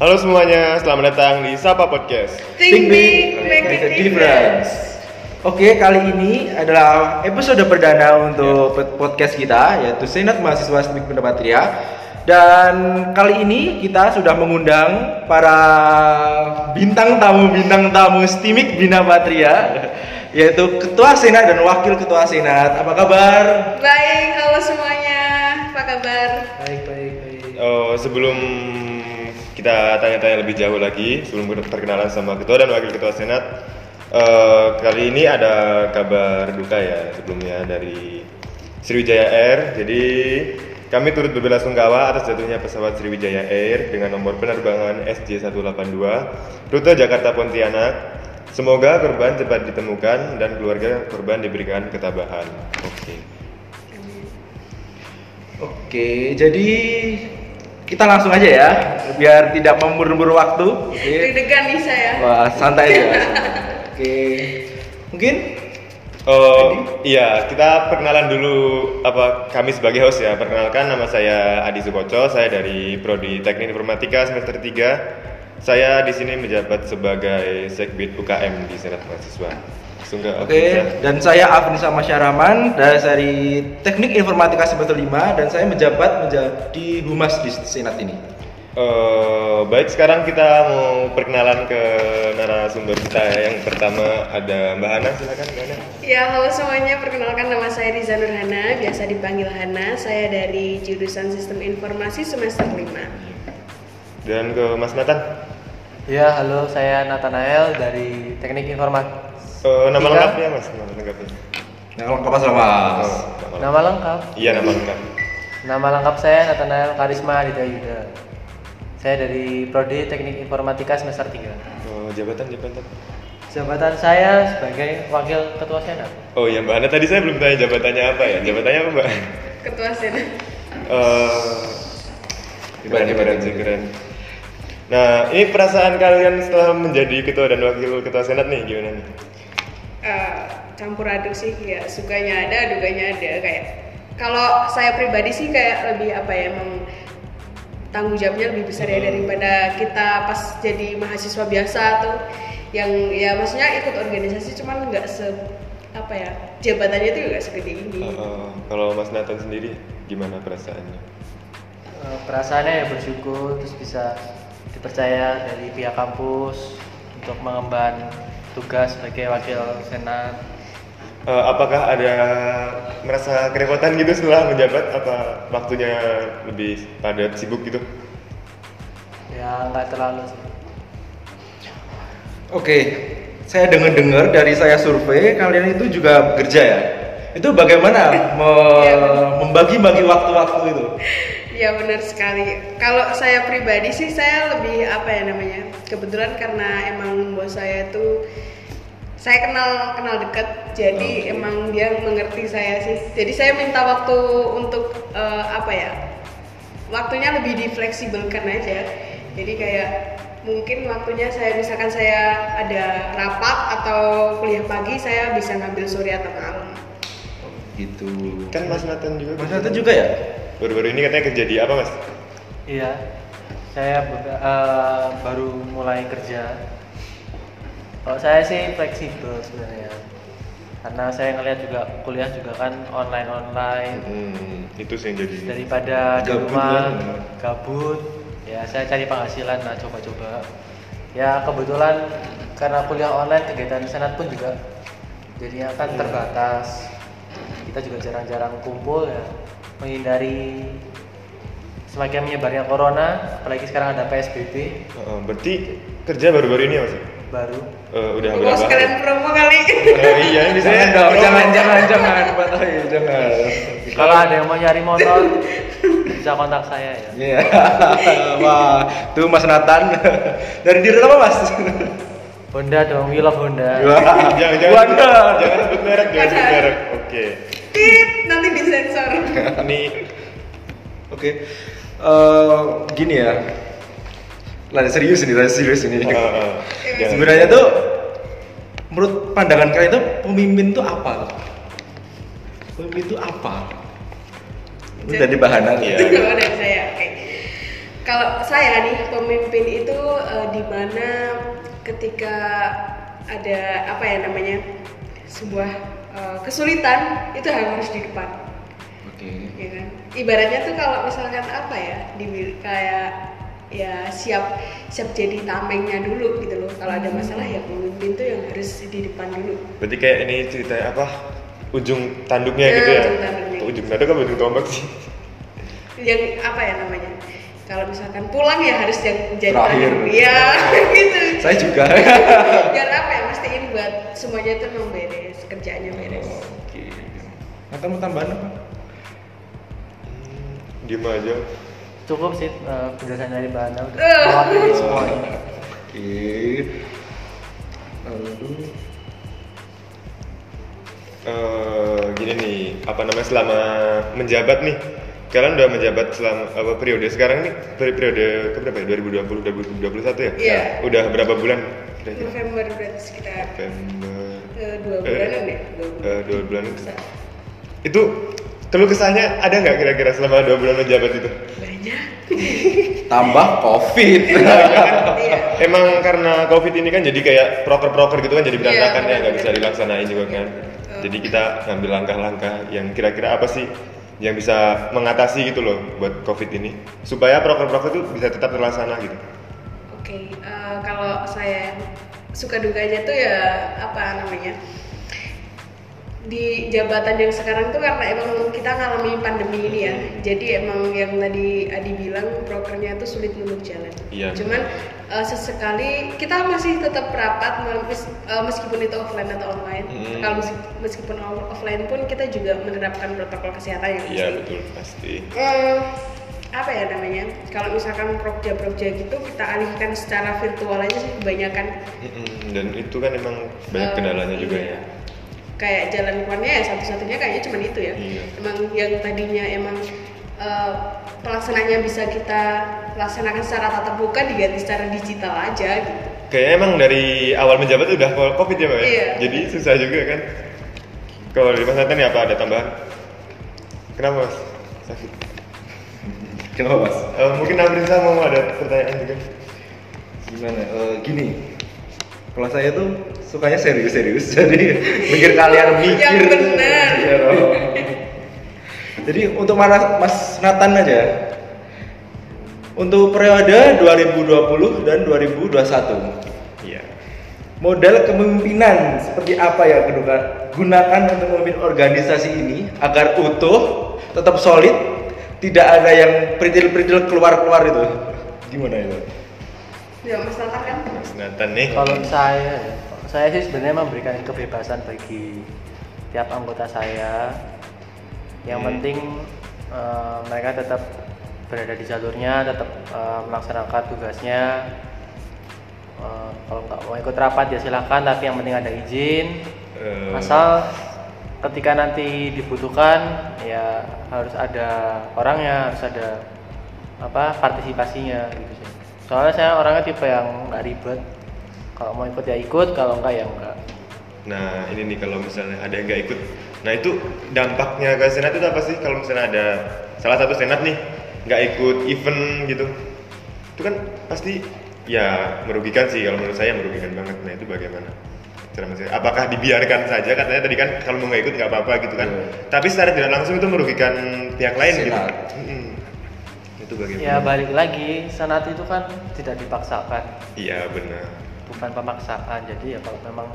Halo semuanya, selamat datang di Sapa Podcast. Think big, make a difference. Oke, kali ini adalah episode perdana untuk podcast kita yaitu Senat Mahasiswa Stimik Bina Patria. Dan kali ini kita sudah mengundang para bintang tamu bintang tamu Stimik Bina Patria yaitu Ketua Senat dan Wakil Ketua Senat. Apa kabar? Baik, halo semuanya. Apa kabar? Baik, baik, baik. Oh, sebelum kita tanya-tanya lebih jauh lagi, sebelum perkenalan sama Ketua dan Wakil Ketua Senat, eh, kali ini ada kabar duka ya sebelumnya dari Sriwijaya Air. Jadi kami turut berbelasungkawa atas jatuhnya pesawat Sriwijaya Air dengan nomor penerbangan SJ182 rute Jakarta Pontianak. Semoga korban cepat ditemukan dan keluarga korban diberikan ketabahan. Oke. Oke, jadi kita langsung aja ya, biar tidak memburu-buru waktu. Oke. Deg-degan nih saya. Wah, santai aja. Oke. Mungkin Oh iya, kita perkenalan dulu apa kami sebagai host ya. Perkenalkan nama saya Adi Sukoco, saya dari Prodi Teknik Informatika semester 3. Saya di sini menjabat sebagai Sekbid UKM di Senat Mahasiswa. Langsung ke Oke, dan saya Afnisa Masyaraman dari Teknik Informatika semester 5 dan saya menjabat menjadi humas di Senat ini. Eh, baik, sekarang kita mau perkenalan ke narasumber kita ya. Yang pertama ada Mbak Hana, silakan Mbak Hana. Ya, halo semuanya. Perkenalkan nama saya Riza Nurhana, biasa dipanggil Hana. Saya dari jurusan Sistem Informasi semester 5. Dan ke Mas Nathan. Ya, halo, saya Nathanael dari Teknik Informasi. Eh, nama Tiga. lengkapnya Mas, nama lengkapnya. Nah, lengkap Mas Mas. Nama Nama lengkap? Iya, nama lengkap. Nama lengkap saya Nathanael Karisma Aditya Yuda. Saya dari Prodi Teknik Informatika semester 3. Oh, jabatan jabatan. Jabatan saya sebagai Wakil Ketua Senat. Oh iya Mbak Hana tadi saya belum tanya jabatannya apa ya? Jabatannya apa Mbak? Ketua Senat. Eh, Keren, keren, keren, keren, sih, keren. Nah, ini perasaan kalian setelah menjadi ketua dan wakil ketua senat nih gimana nih? Eh, campur aduk sih ya sukanya ada dukanya ada kayak kalau saya pribadi sih kayak lebih apa ya emang tanggung jawabnya lebih besar ya daripada kita pas jadi mahasiswa biasa tuh yang ya maksudnya ikut organisasi cuman nggak se apa ya jabatannya itu nggak segede ini eh, kalau Mas Nathan sendiri gimana perasaannya? Eh, Perasaannya ya bersyukur terus bisa dipercaya dari pihak kampus untuk mengemban tugas sebagai Wakil Senat. Eh, apakah ada merasa kerepotan gitu setelah menjabat? Apa waktunya lebih padat sibuk gitu? Ya, nggak terlalu sih. Oke, saya dengar-dengar dari saya survei kalian itu juga bekerja ya. Itu bagaimana me- Iya, membagi-bagi waktu-waktu itu? Ya benar sekali. Kalau saya pribadi sih saya lebih apa ya namanya? Kebetulan karena emang bos saya itu saya kenal kenal dekat, jadi emang dia mengerti saya sih. Jadi saya minta waktu untuk eh, apa ya? Waktunya lebih difleksibelkan aja. Jadi kayak mungkin waktunya saya misalkan saya ada rapat atau kuliah pagi, saya bisa ngambil sore atau malam. Gitu. Kan Mas Nathan juga. Mas Nathan juga ya? Baru-baru ini katanya kerja di apa Mas? Iya, saya eh, baru mulai kerja. Kalau saya sih fleksibel sebenarnya, karena saya ngelihat juga kuliah juga kan online online Hmm, itu sih yang jadi. daripada di rumah kan? gabut. Ya saya cari penghasilan lah coba-coba. Ya kebetulan karena kuliah online kegiatan senat pun juga jadinya kan terbatas. Kita juga jarang-jarang kumpul ya, menghindari semakin menyebarnya corona, apalagi sekarang ada PSBB Heeh, berarti kerja baru-baru ini ya Mas? baru. Eh, udah berapa sekalian promo kali. Oh iya, ini bisa Jangan dong, jangan, jangan, jangan, patahin, jangan. Kalau ada yang mau nyari motor bisa kontak saya ya. Iya. Wah, tuh Mas Nathan. Dari diri apa Mas? Honda dong, we love Honda. jangan jangan Waduh. jangan sebut merek, jangan sebut merek. Oke. Tit, nanti disensor. Ini Oke. Eh, gini ya. Lah serius ini, lah serius ini. eh, eh, jangan- Sebenarnya tuh menurut pandangan kalian itu pemimpin tuh apa? Pemimpin itu apa? Itu dari bahanan Iya. Kalau dari saya, oke. kalau saya nih pemimpin itu eh, di mana ketika ada apa ya namanya sebuah eh, kesulitan itu harus di depan Oke. ya kan ibaratnya tuh kalau misalkan apa ya di kayak ya siap siap jadi tamengnya dulu gitu loh kalau ada masalah ya pemimpin tuh yang harus di depan dulu Berarti kayak ini cerita apa? Ujung tanduknya Ya, gitu ya. ujung tanduknya. Ujung tanduk apa ujung tombak sih? yang apa ya namanya kalau misalkan pulang ya harus yang jadi Terakhir. iya gitu Saya juga. biar apa ya mastiin buat semuanya itu beres kerjaannya beres Oke. Atau mau tambahan apa? Diem aja. Cukup sih eh, penjelasan dari Mbak Ana udah Eh. mewakili semuanya. Oke. Lalu Eh, gini nih, apa namanya selama menjabat nih, kalian udah menjabat selama apa periode sekarang nih peri- periode keberapa ya? 2020 2021 ya? Iya. Udah berapa bulan? November berarti sekitar November. Eh, dua Eh, bulanan ya dua bulan. eh, dua bulan. Bisa. Itu keluh kesahnya ada nggak kira-kira selama dua bulan menjabat itu? banyak tambah covid. iya Emang karena covid ini kan jadi kayak proker-proker gitu kan jadi berantakan Iya, ya nggak bisa dilaksanain juga kan. Jadi kita ngambil langkah-langkah yang kira-kira apa sih yang bisa mengatasi gitu loh buat covid ini supaya proker-proker itu bisa tetap terlaksana gitu. oke eh, kalau saya suka dukanya tuh ya apa namanya di jabatan yang sekarang tuh karena emang kita ngalami pandemi ini ya jadi emang yang tadi Adi bilang brokernya tuh sulit untuk jalan Iya. cuman eh, sesekali kita masih tetap rapat mes- eh, meskipun itu offline atau online Hmm. kalau mes- meskipun off- offline pun kita juga menerapkan protokol kesehatan yang Iya betul pasti. Eh, apa ya namanya kalau misalkan prokja-prokja gitu kita alihkan secara virtual aja sih kebanyakan Dan itu kan emang banyak Eh, kendalanya juga iya. ya. Kayak jalan keluarnya ya satu-satunya kayaknya cuma itu ya Iya. emang yang tadinya emang eh, pelaksanaannya bisa kita laksanakan secara tatap muka diganti secara digital aja gitu Kayaknya emang dari awal menjabat udah covid ya mbak ya? Iya. Jadi susah juga kan. Kalau dari Mas Nathan ya apa ada tambahan? Kenapa mas? Sakit. Kenapa mas? Eh, mungkin Amrisa mau ada pertanyaan juga. Gimana? Eh, gini. Kalau saya tuh sukanya serius-serius, jadi mikir kalian mikir. Yang benar. Dong. Jadi untuk Mas, Mas Nathan aja. Untuk periode 2020 dan 2021. Iya. Modal kepemimpinan seperti apa ya gunakan gunakan untuk memimpin organisasi ini agar utuh, tetap solid, tidak ada yang peritil-peritil keluar-keluar itu. Gimana itu? Ya mas Nathan kan Mas Nathan nih. Kalau saya, ya, saya sih sebenarnya memberikan kebebasan bagi tiap anggota saya. Yang Hmm. penting eh, mereka tetap berada di jalurnya, tetap eh, melaksanakan tugasnya. Eh, kalau nggak mau ikut rapat ya silahkan, tapi yang penting ada izin. Eh, Asal ketika nanti dibutuhkan ya harus ada orangnya, harus ada apa partisipasinya gitu sih. Soalnya saya orangnya tipe yang nggak ribet. Kalau mau ikut ya ikut, kalau enggak ya enggak. Nah ini nih kalau misalnya ada yang nggak ikut, nah itu dampaknya ke senat itu apa sih? Kalau misalnya ada salah satu senat nih nggak ikut event gitu, itu kan pasti ya merugikan sih kalau menurut saya merugikan banget. Nah itu bagaimana? Cara maksudnya, apakah dibiarkan saja? Katanya tadi kan kalau mau nggak ikut nggak apa-apa gitu kan. Iya. Tapi secara tidak langsung itu merugikan pihak lain gitu. Senat. Itu bagaimana? Ya balik lagi, senat itu kan tidak dipaksakan, Iya benar. bukan pemaksaan. Jadi ya kalau memang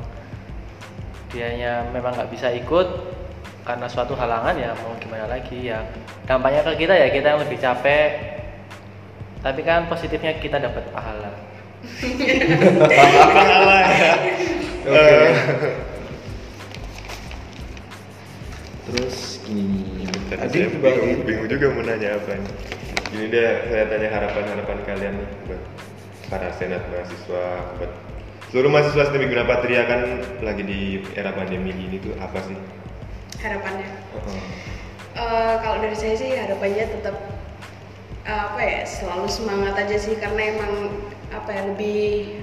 dianya memang nggak bisa ikut karena suatu halangan ya mau gimana lagi ya dampaknya ke kita ya kita yang lebih capek tapi kan positifnya kita dapat pahala Pahala ya. Oke. Eh, Terus gini. Tadi bingung, bingung juga mau nanya apa nih. Gini deh, saya tanya harapan-harapan kalian nih buat para senat mahasiswa, buat seluruh mahasiswa STM Guna Patria kan lagi di era pandemi gini tuh apa sih? harapannya Heeh. Eh, kalau dari saya sih harapannya tetap eh, apa ya selalu semangat aja sih karena emang apa ya lebih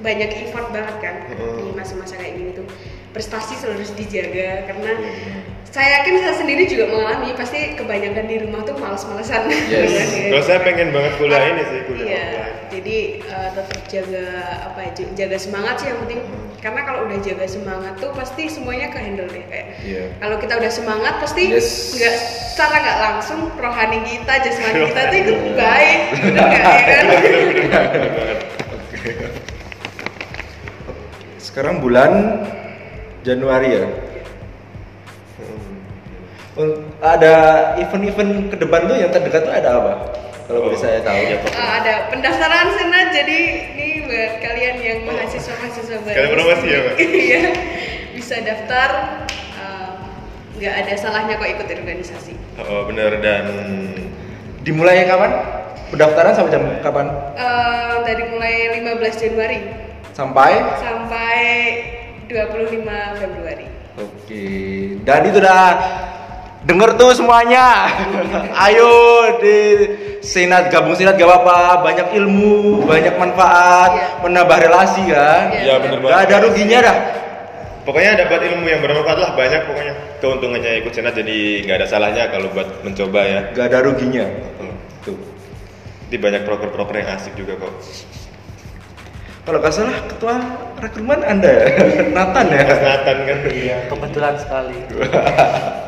banyak effort banget kan Mm. di masa-masa kayak gini tuh prestasi selalu harus dijaga karena Iya. Saya yakin saya sendiri juga mengalami pasti kebanyakan di rumah tuh males-malesan Yes. Iya. Kalau saya pengen banget kuliah ini sih, kuliah Iya, jadi eh, tetap jaga apa ya, jaga semangat sih yang penting. Karena kalau udah jaga semangat tuh pasti semuanya ke handle deh kayak. Iya. Kalau kita udah semangat pasti Yes. nggak secara nggak langsung rohani kita, jasmani kita tuh ikut baik, bener nggak ya kan? Sekarang bulan Januari ya. Ada event-event ke depan tuh yang terdekat tuh ada apa? Kalau boleh Oh, saya tahu. iya, Pak. Eh, ada pendaftaran senat jadi ini buat kalian yang mahasiswa mahasiswa baru. Sekalian promosi ya, Pak? Iya, bisa daftar. eh, nggak ada salahnya kok ikut organisasi. Oh benar dan Dimulai kapan? Pendaftaran sampai jam kapan? Eh, dari mulai 15 Januari Sampai? sampai 25 Februari. Oke. Dan itu udah denger tuh semuanya. Ayo di senat gabung senat gak apa-apa. Banyak ilmu, banyak manfaat, Iya. menambah relasi kan. Iya. ya benar Gak ada ruginya dah. Pokoknya dapat ilmu yang bermanfaat lah banyak pokoknya. Keuntungannya ikut senat jadi nggak ada salahnya kalau buat mencoba ya. Gak ada ruginya. Hmm. Tuh. Di banyak proker-proker yang asik juga kok. Kalau gak salah ketua rekrutmen Anda ya? Nathan ya? Mas Nathan kan. Iya. Kebetulan sekali.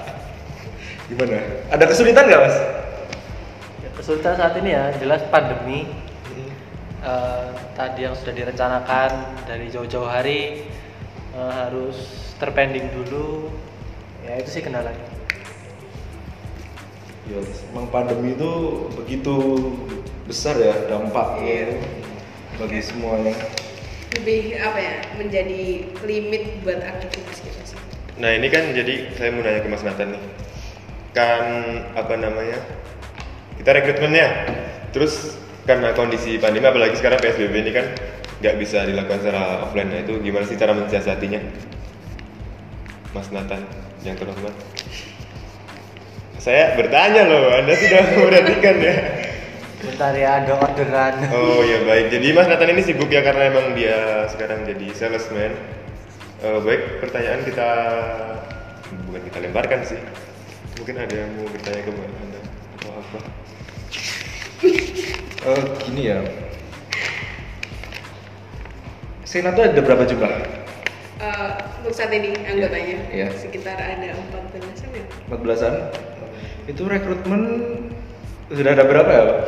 Gimana? Ada kesulitan gak mas? Ya, kesulitan saat ini ya jelas pandemi. Eh, tadi yang sudah direncanakan dari jauh-jauh hari eh, harus terpending dulu. Ya itu sih kendalanya. Ya, emang pandemi itu begitu besar ya dampaknya bagi semuanya. Lebih apa ya? Menjadi limit buat aktivitas kita sih. Nah ini kan jadi saya mau nanya ke Mas Nathan nih Kan apa namanya Kita rekrutmennya Terus karena kondisi pandemi apalagi sekarang PSBB ini kan nggak bisa dilakukan secara offline Nah itu gimana sih cara mensiasatinya Mas Nathan yang terhormat Saya bertanya loh, Anda sudah memperhatikan ya Bentar ya ada orderan. Oh ya baik, jadi Mas Nathan ini sibuk ya karena emang dia sekarang jadi salesman. Eh, baik, pertanyaan kita bukan kita lemparkan sih. Mungkin ada yang mau bertanya ke Mbak Anda atau apa? Eh, gini ya. Senat tuh ada berapa jumlah? Eh, untuk saat ini anggotanya Iya. sekitar ada 14 ya. 14-an. Itu rekrutmen sudah ada berapa ya? Pak?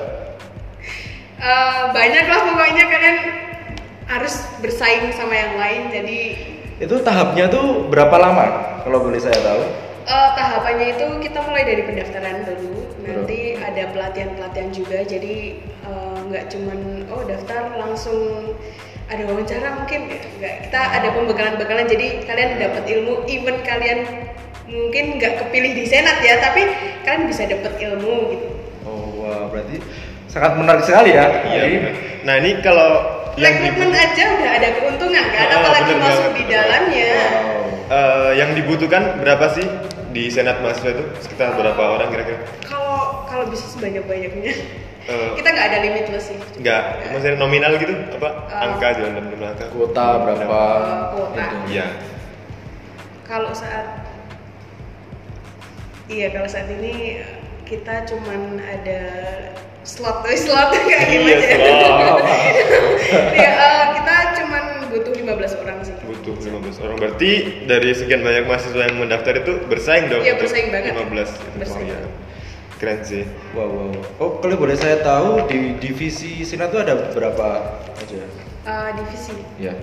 Eh, banyak lah pokoknya kalian harus bersaing sama yang lain jadi Itu tahapnya tuh berapa lama? Kalau boleh saya tahu. Eh, tahapannya itu kita mulai dari pendaftaran dulu nanti ada pelatihan-pelatihan juga jadi eh, nggak cuman oh daftar langsung ada wawancara mungkin nggak kita ada pembekalan-bekalan jadi kalian dapat ilmu even kalian mungkin nggak kepilih di senat ya tapi kalian bisa dapat ilmu gitu Oh, wah, berarti sangat menarik sekali ya. Iya. Jadi, benar. Nah ini kalau yang rekrutmen aja udah ada keuntungan kan Oh, apalagi bener masuk banget. di dalamnya wow. eh, yang dibutuhkan berapa sih di senat mahasiswa itu sekitar berapa orang kira-kira? kalau kalau bisa sebanyak banyaknya Eh, kita nggak ada limitless sih Enggak, maksudnya nominal gitu apa? Eh. angka jangan dalam angka. Kuota berapa? Eh, kuota. Itu. Iya. kalau saat iya kalau saat ini kita cuman ada slot tuh slot kayak Iya, gimana slot. Iya, eh, kita 15 orang sih butuh 15 orang berarti dari sekian banyak mahasiswa yang mendaftar itu bersaing dong Iya, bersaing banget. 15 Bersaing Oh, iya. banget. keren sih Wow, wow. Oh, kalau boleh saya tahu di divisi Senat tuh ada berapa aja? Eh, divisi Ya.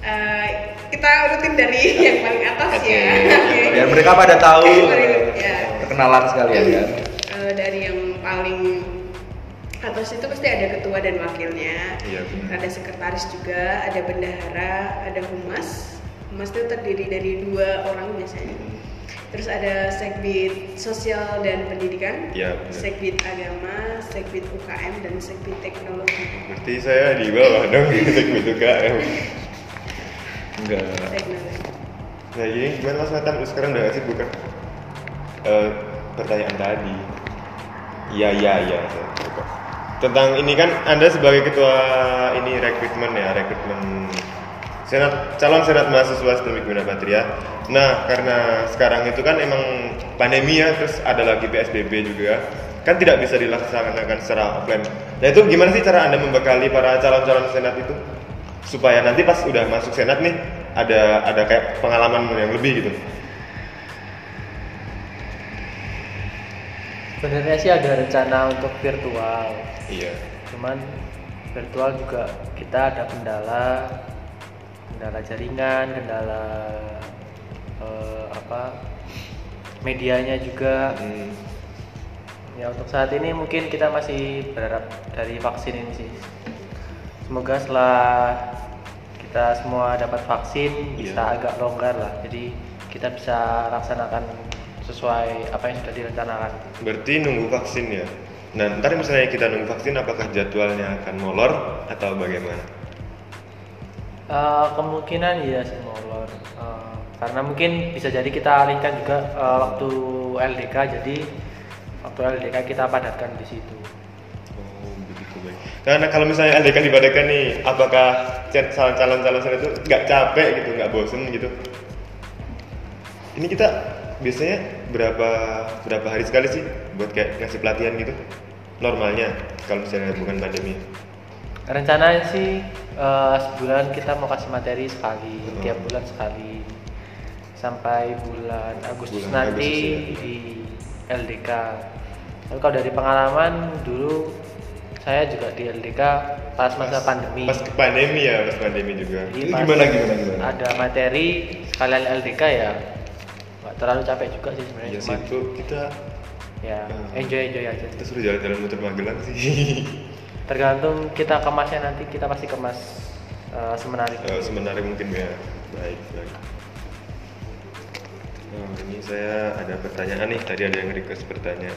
Eh, kita urutin dari yang paling atas ya Oke. Biar mereka pada tahu Ya. perkenalan sekalian kan. Atas itu pasti ada ketua dan wakilnya. Iya, benar. ada sekretaris juga ada bendahara ada humas. Humas itu terdiri dari dua orang biasanya. Terus ada segbit sosial dan pendidikan Iya, benar. segbit agama segbit UKM dan segbit teknologi. Berarti saya di bawah dong segmen UKM Enggak. nah ini gimana mas Nathan? Lu sekarang udah sih bukan Eh, pertanyaan tadi. Iya iya iya. Saya. Tentang ini kan anda sebagai ketua ini rekrutmen ya rekrutmen senat calon senat mahasiswa STMIK Bina Patria. Nah, karena sekarang itu kan emang pandemi ya, terus ada lagi PSBB juga, kan tidak bisa dilaksanakan secara offline. Nah itu gimana sih cara anda membekali para calon-calon senat itu supaya nanti pas udah masuk senat nih ada ada kayak pengalaman yang lebih gitu. Sebenarnya sih ada rencana untuk virtual, Iya. cuman virtual juga kita ada kendala, kendala jaringan, kendala eh, apa medianya juga. Hmm. Ya untuk saat ini mungkin kita masih berharap dari vaksin ini sih. Semoga setelah kita semua dapat vaksin bisa Iya. agak longgar lah. Jadi kita bisa laksanakan sesuai apa yang sudah direncanakan. Berarti nunggu vaksin ya. Nah, ntar misalnya kita nunggu vaksin, apakah jadwalnya akan molor atau bagaimana? Eh, kemungkinan iya sih molor. Eh, karena mungkin bisa jadi kita alihkan juga eh, waktu LDK jadi waktu LDK kita padatkan di situ. Oh, begitu baik. Karena kalau misalnya LDK dipadatkan nih, apakah chat calon-calon saya itu nggak capek gitu, nggak bosen gitu? Ini kita biasanya berapa berapa hari sekali sih buat kayak ngasih pelatihan gitu? Normalnya kalau misalnya bukan pandemi. Rencananya sih eh, sebulan kita mau kasih materi sekali, Hmm. tiap bulan sekali sampai bulan Agustus Bulan nanti Agustus ya. di LDK. Tapi kalau dari pengalaman dulu saya juga di LDK pas masa pandemi. Pas pandemi ya, pas pandemi juga. Jadi Itu pas gimana, gimana, gimana? Ada materi sekalian LDK ya nggak terlalu capek juga sih sebenarnya Ya sih itu kita ya Hmm. enjoy enjoy aja kita suruh jalan-jalan muter Magelang sih. tergantung kita kemasnya nanti kita pasti kemas eh, semenarik. Eh, sebenarnya mungkin ya. Baik baik. Oh, ini saya ada pertanyaan nih. Tadi ada yang request pertanyaan.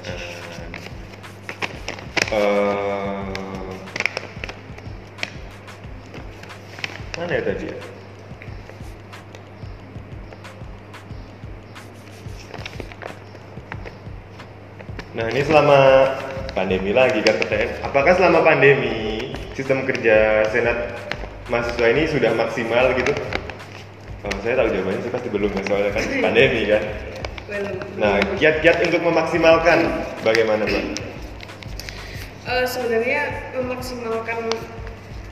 Eh, mana ya tadi ya Nah ini selama pandemi lagi kan pertanyaan, apakah selama pandemi sistem kerja senat mahasiswa ini sudah maksimal gitu? Kalau saya tahu jawabannya sih pasti belum ya soalnya kan pandemi kan. Nah kiat-kiat untuk memaksimalkan bagaimana pak? Eh, sebenarnya memaksimalkan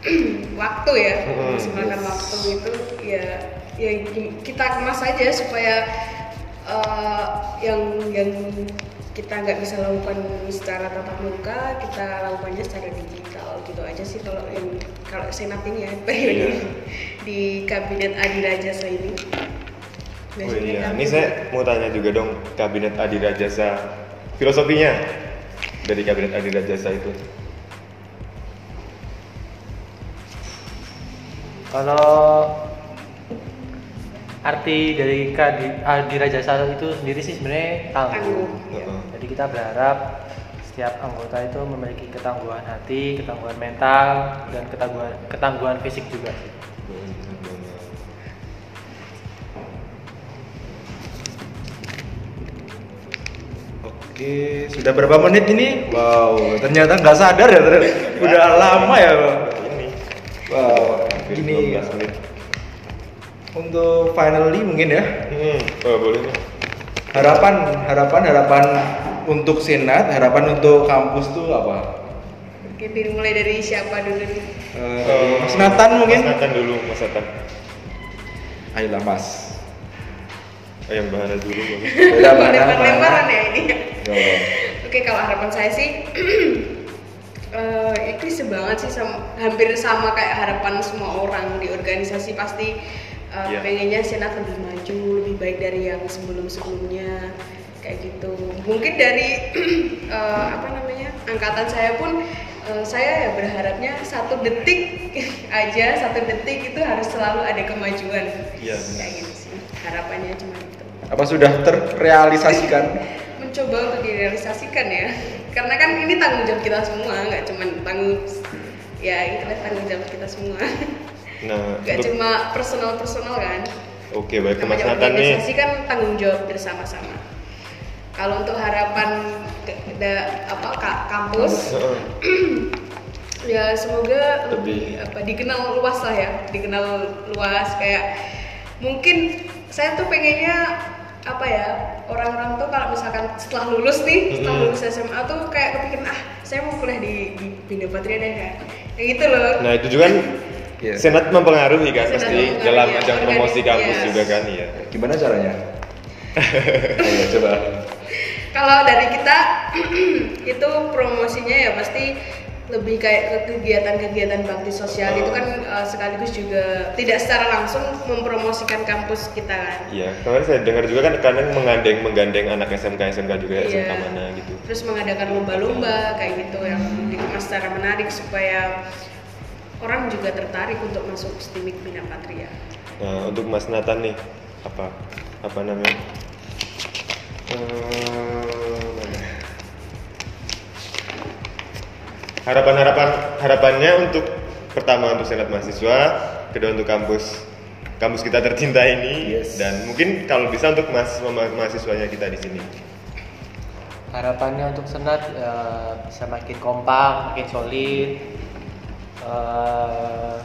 waktu ya memaksimalkan yes. waktu itu ya ya kita kemas aja supaya eh, yang yang kita nggak bisa lakukan secara tatap muka kita lakukannya secara digital gitu aja sih kalau yang kalau senat ini ya periode Iya. di kabinet Adiraja ini Oh Biasanya iya, kan- ini saya mau tanya juga dong kabinet Adira Jasa filosofinya dari kabinet Adira Jasa itu. Kalau arti dari kadi- Adira Jasa itu sendiri sih sebenarnya tangguh. Tangguh, iya. Jadi kita berharap setiap anggota itu memiliki ketangguhan hati, ketangguhan mental, dan ketangguhan ketangguhan fisik juga sih. Oke, sudah berapa menit ini? Wow, ternyata nggak sadar ya, ternyata. udah lama ya, Bang. Ini Wow, ini 12 menit. untuk finally mungkin ya. Hmm, oh, boleh nih. Harapan, harapan, harapan untuk senat, harapan untuk kampus tuh apa? Oke, dimulai dari siapa dulu nih? Eh, Mas Nathan mungkin? Mas Nathan dulu, Mas Nathan. Ayolah Mas. Oh, yang bahana dulu. Beda mana? Lempar-lemparan ya ini. Oke, kalau harapan saya sih eh ini sebanget sih sama, hampir sama kayak harapan semua orang di organisasi pasti eh, Iya. pengennya senat lebih maju, lebih baik dari yang sebelum-sebelumnya kayak gitu. Mungkin dari eh, apa namanya angkatan saya pun eh, saya ya berharapnya satu detik aja satu detik itu harus selalu ada kemajuan. Iya, Kayak gitu sih harapannya cuma itu Apa sudah terrealisasikan? mencoba untuk direalisasikan ya karena kan ini tanggung jawab kita semua nggak cuma tanggung ya itulah tanggung jawab kita semua Nah, nggak untuk- cuma personal personal kan Oke, baik Mas Nathan nih. organisasi kan tanggung jawab bersama-sama kalau untuk harapan ke, da- apa ka- kampus ya semoga Lebih- lebih apa dikenal luas lah ya dikenal luas kayak mungkin saya tuh pengennya apa ya orang-orang tuh kalau misalkan setelah lulus nih setelah Mm-mm. lulus SMA tuh kayak kepikiran ah saya mau kuliah di di Bina Patria deh kan kayak gitu loh Nah itu juga kan Iya. senat mempengaruhi kan Senat pasti mempengaruhi, dalam ya. ajang promosi kampus iya. juga kan ya. Gimana caranya? Ayo coba. Kalau dari kita itu promosinya ya pasti lebih kayak ke kegiatan-kegiatan bakti sosial itu kan uh, sekaligus juga tidak secara langsung mempromosikan kampus kita kan Iya, kemarin saya dengar juga kan kadang menggandeng menggandeng anak SMK SMK juga Iya. SMK mana gitu. terus mengadakan lomba-lomba kayak gitu yang dikemas secara menarik supaya orang juga tertarik untuk masuk STIMIK Bina Patria Nah untuk Mas Nathan nih apa apa namanya? Eh, Harapan-harapan harapannya untuk pertama untuk senat mahasiswa, kedua untuk kampus kampus kita tercinta ini Yes. dan mungkin kalau bisa untuk mahasiswa mahasiswanya kita di sini. harapannya untuk senat eh, bisa makin kompak makin solid Eh,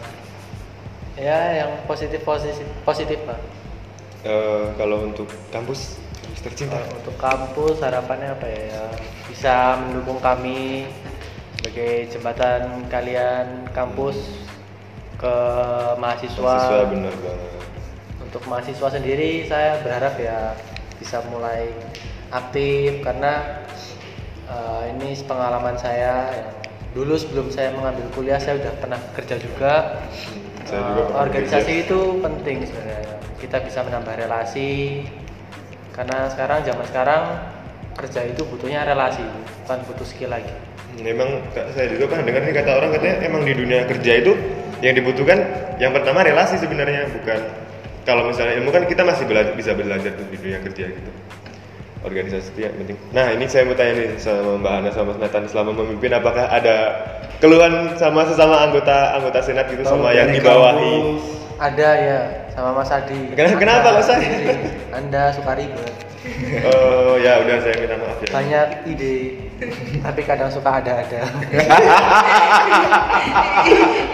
ya yang positif positif positif pak Eh, kalau untuk kampus kampus tercinta. Untuk kampus harapannya apa Ya, bisa mendukung kami sebagai jembatan kalian kampus ke mahasiswa. Mahasiswa benar banget. untuk mahasiswa sendiri saya berharap ya bisa mulai aktif karena eh, ini pengalaman saya yang dulu sebelum saya mengambil kuliah saya sudah pernah kerja juga. Saya juga pernah organisasi kerja. itu penting sebenarnya. Kita bisa menambah relasi. Karena sekarang zaman sekarang kerja itu butuhnya relasi bukan butuh skill lagi Memang saya juga pernah dengar nih kata orang katanya emang di dunia kerja itu yang dibutuhkan yang pertama relasi sebenarnya bukan kalau misalnya ilmu kan kita masih bela- bisa belajar tuh di dunia kerja gitu. Organisasi itu yang penting. Nah ini saya mau tanya nih sama Mbak Hana sama Mas Nathan selama memimpin apakah ada keluhan sama sesama anggota anggota senat gitu sama yang dibawahi? ada ya sama Mas Adi Kenapa- kenapa kok saya? Anda suka ribet Oh ya udah saya minta maaf ya. banyak ide tapi kadang suka ada-ada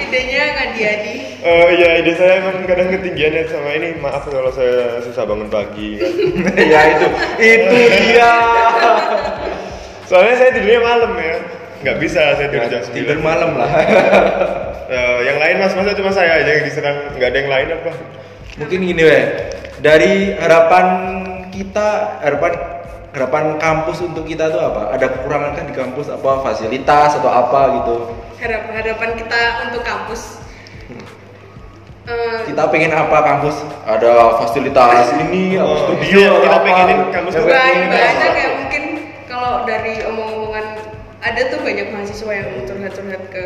idenya nggak diadi Oh iya ide saya emang kadang ketinggiannya sama ini maaf kalau saya susah bangun pagi ya itu itu dia. Soalnya saya tidurnya malam ya. Nggak bisa saya tidur jam 9. Tidur malam lah. Eh, yang lain mas masa cuma saya aja yang diserang nggak ada yang lain apa? Mungkin gini weh. Dari harapan kita, harapan harapan kampus untuk kita tuh apa? Ada kekurangan kan di kampus apa fasilitas atau apa gitu? Harap harapan kita untuk kampus Eh, Kita pengen apa kampus? Ada fasilitas ini, Oh, studio, iya, kita apa? pengenin kampus tuh banyak pengen banyak ya mungkin kalau dari omong-omongan ada tuh banyak mahasiswa yang curhat-curhat ke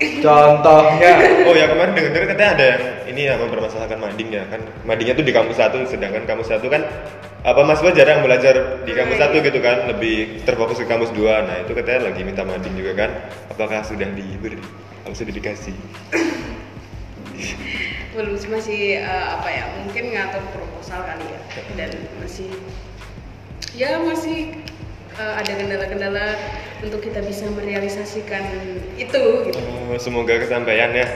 Contohnya. Oh ya kemarin dengar katanya ada yang ini ya mempermasalahkan mading ya kan? Madingnya tuh di kampus satu sedangkan kampus satu kan apa mahasiswa jarang belajar di kampus satu gitu kan? Lebih terfokus ke kampus dua. Nah itu katanya lagi minta mading juga kan? Apakah sudah diberi kalau sudah dikasih? Belum masih eh, apa ya mungkin ngatur proposal kali ya. Dan masih ya masih eh, ada kendala-kendala untuk kita bisa merealisasikan itu gitu. Oh, semoga kesampaian ya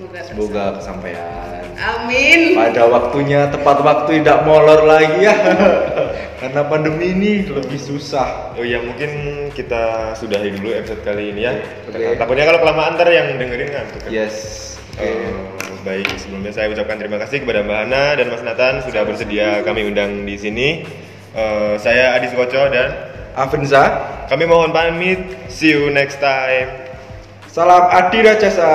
Semoga. Semoga kesampaian. Amin. Pada waktunya tepat waktu tidak molor lagi ya. Karena pandemi ini lebih susah. Oh ya mungkin kita sudahi dulu episode kali ini ya. Oke. Takutnya kalau kelamaan ntar yang dengerin ngantuk. kan. Yes. Oke. Eh, baik, sebelumnya saya ucapkan terima kasih kepada Mbak Hana dan Mas Nathan sudah bersedia kami undang di sini. Eh, saya Adi Sukoco dan Avenza, kami mohon pamit. See you next time. salam Adi Rajasa.